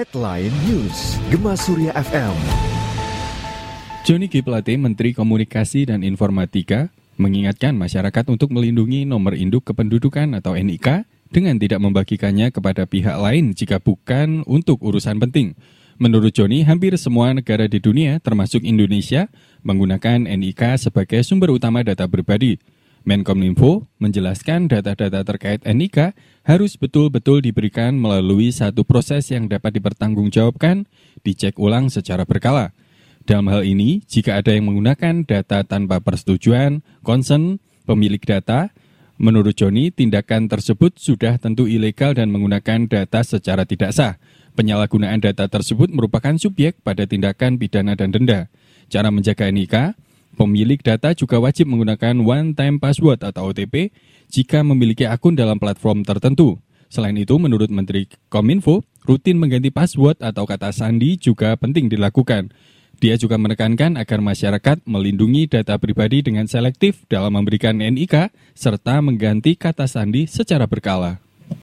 Headline News Gema Surya FM. Johnny G. Menteri Komunikasi dan Informatika, mengingatkan masyarakat untuk melindungi nomor induk kependudukan atau NIK dengan tidak membagikannya kepada pihak lain jika bukan untuk urusan penting. Menurut Joni, hampir semua negara di dunia, termasuk Indonesia, menggunakan NIK sebagai sumber utama data pribadi. Menkominfo menjelaskan data-data terkait NIK harus betul-betul diberikan melalui satu proses yang dapat dipertanggungjawabkan, dicek ulang secara berkala. Dalam hal ini, jika ada yang menggunakan data tanpa persetujuan, concern, pemilik data, menurut Joni, tindakan tersebut sudah tentu ilegal dan menggunakan data secara tidak sah. Penyalahgunaan data tersebut merupakan subjek pada tindakan pidana dan denda. Cara menjaga NIK, Pemilik data juga wajib menggunakan one-time password atau OTP jika memiliki akun dalam platform tertentu. Selain itu, menurut Menteri Kominfo, rutin mengganti password atau kata sandi juga penting dilakukan. Dia juga menekankan agar masyarakat melindungi data pribadi dengan selektif dalam memberikan NIK serta mengganti kata sandi secara berkala.